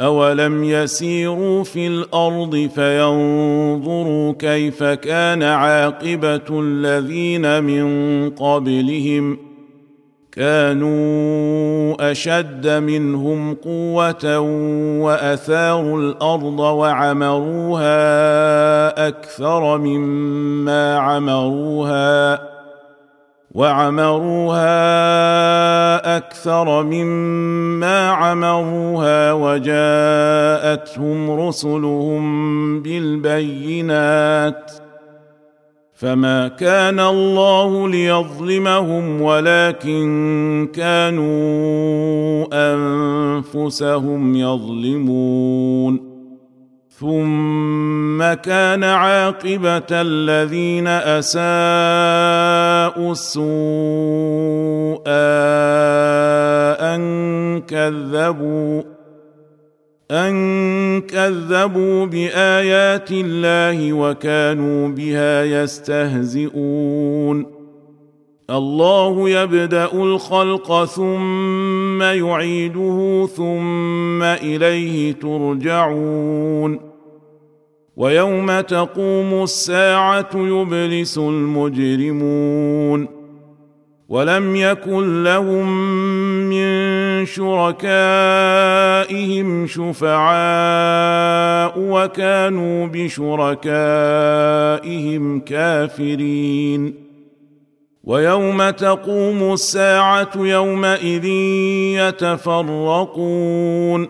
اولم يسيروا في الأرض فينظروا كيف كان عاقبه الذين من قبلهم كانوا اشد منهم قوه واثاروا الأرض وعمروها أكثر مما عمروها وعمروها أكثر مما عمروها وجاءتهم رسلهم بالبينات فما كان الله ليظلمهم ولكن كانوا أنفسهم يظلمون ثم كان عاقبة الذين أساءوا السوء كذبوا أن كذبوا بآيات الله وكانوا بها يستهزئون. الله يبدأ الخلق ثم يعيده ثم إليه ترجعون. ويوم تقوم الساعة يبلس المجرمون. ولم يكن لهم من شركائهم شفعاء وكانوا بشركائهم كافرين. ويوم تقوم الساعة يومئذ يتفرقون.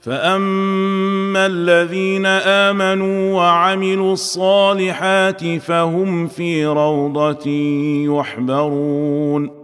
فأما الذين آمنوا وعملوا الصالحات فهم في روضة يحبرون.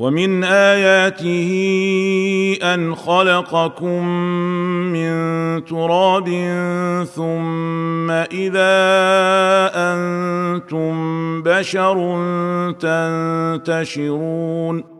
ومن آياته أن خلقكم من تراب ثم إذا أنتم بشر تنتشرون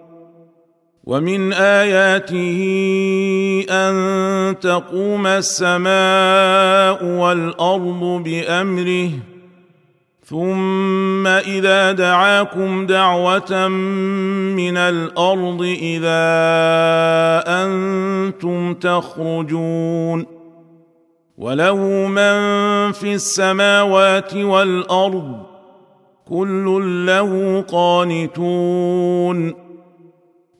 ومن آياته أن تقوم السماء والأرض بأمره. ثم إذا دعاكم دعوة من الأرض اذا أنتم تخرجون. وله من في السماوات والأرض كل له قانتون.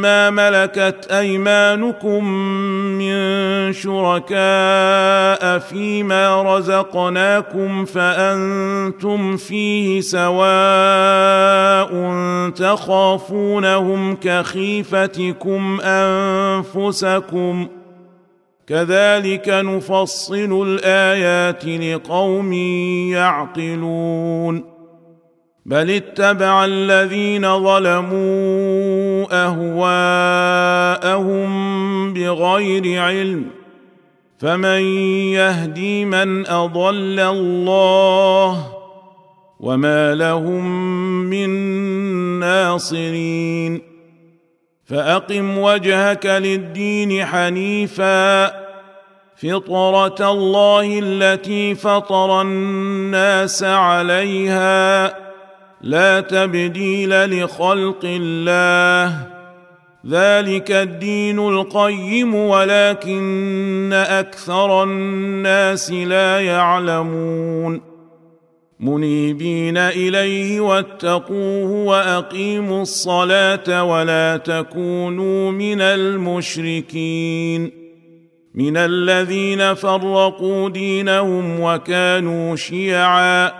مما ملكت أيمانكم من شركاء فيما رزقناكم فأنتم فيه سواء تخافونهم كخيفتكم أنفسكم كذلك نفصل الآيات لقوم يعقلون بل اتبع الذين ظلموا اهواءهم بغير علم فمن يهدي من اضل الله وما لهم من ناصرين فاقم وجهك للدين حنيفا فطره الله التي فطر الناس عليها لا تبديل لخلق الله. ذلك الدين القيم ولكن أكثر الناس لا يعلمون. منيبين إليه واتقوه وأقيموا الصلاة ولا تكونوا من المشركين. من الذين فرقوا دينهم وكانوا شيعا.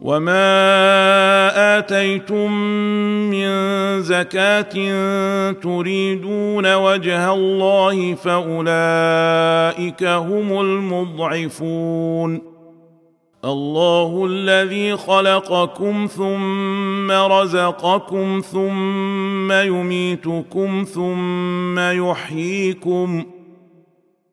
وما اتيتم من زكاه تريدون وجه الله فاولئك هم المضعفون الله الذي خلقكم ثم رزقكم ثم يميتكم ثم يحييكم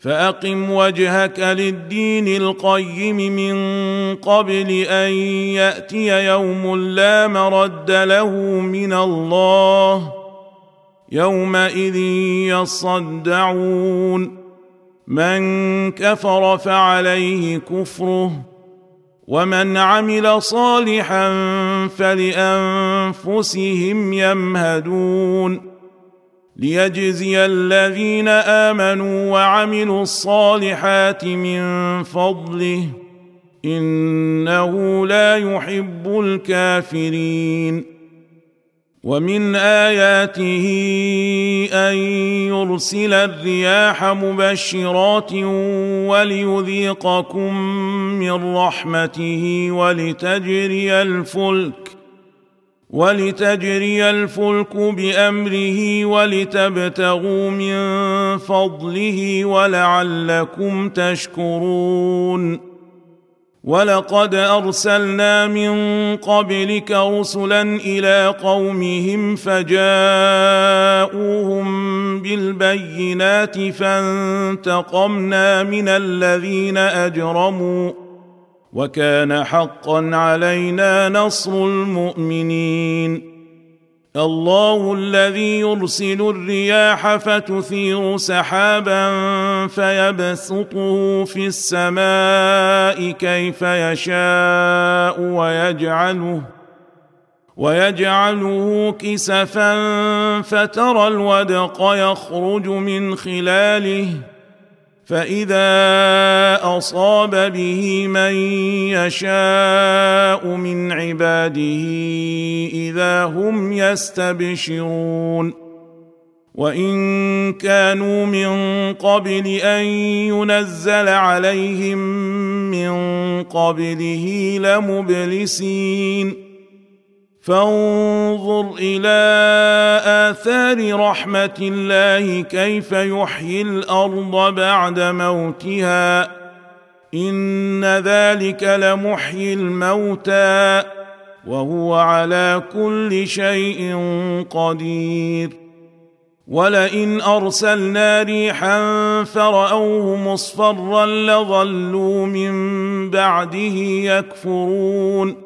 فأقم وجهك للدين القيم من قبل أن يأتي يوم لا مرد له من الله يومئذ يصدعون. من كفر فعليه كفره ومن عمل صالحا فلأنفسهم يمهدون. ليجزي الذين آمنوا وعملوا الصالحات من فضله إنه لا يحب الكافرين. ومن آياته أن يرسل الرياح مبشرات وليذيقكم من رحمته ولتجري الفلك ولتجري الفلك بأمره ولتبتغوا من فضله ولعلكم تشكرون. ولقد أرسلنا من قبلك رسلا إلى قومهم فجاءوهم بالبينات فانتقمنا من الذين أجرموا وكان حقا علينا نصر المؤمنين. الله الذي يرسل الرياح فتثير سحابا فيبسطه في السماء كيف يشاء ويجعله ويجعله كسفا فترى الودق يخرج من خلاله. فإذا أصاب به من يشاء من عباده إذا هم يستبشرون وإن كانوا من قبل أن ينزل عليهم من قبله لمبلسين فانظر إلى آثار رحمة الله كيف يحيي الأرض بعد موتها. إن ذلك لمحيي الموتى وهو على كل شيء قدير. ولئن أرسلنا ريحا فرأوه مصفرا لظلوا من بعده يكفرون.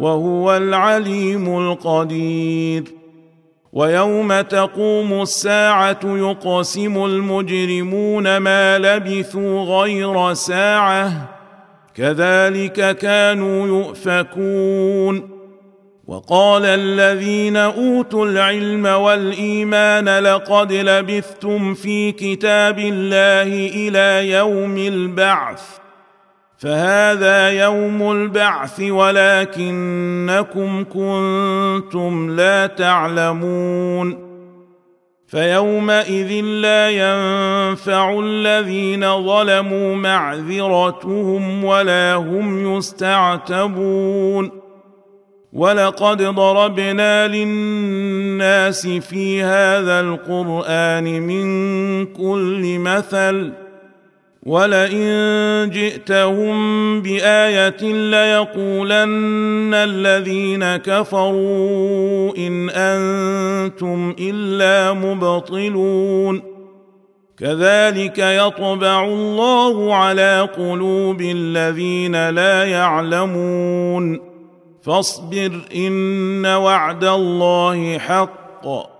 وهو العليم القدير. ويوم تقوم الساعة يقسم المجرمون ما لبثوا غير ساعة. كذلك كانوا يؤفكون. وقال الذين أوتوا العلم والإيمان لقد لبثتم في كتاب الله إلى يوم البعث. فهذا يوم البعث ولكنكم كنتم لا تعلمون فيومئذ لا ينفع الذين ظلموا معذرتهم ولا هم يستعتبون ولقد ضربنا للناس في هذا القرآن من كل مثل ولئن جئتهم بآية ليقولن الذين كفروا إن أنتم إلا مبطلون. كذلك يطبع الله على قلوب الذين لا يعلمون. فاصبر إن وعد الله حق.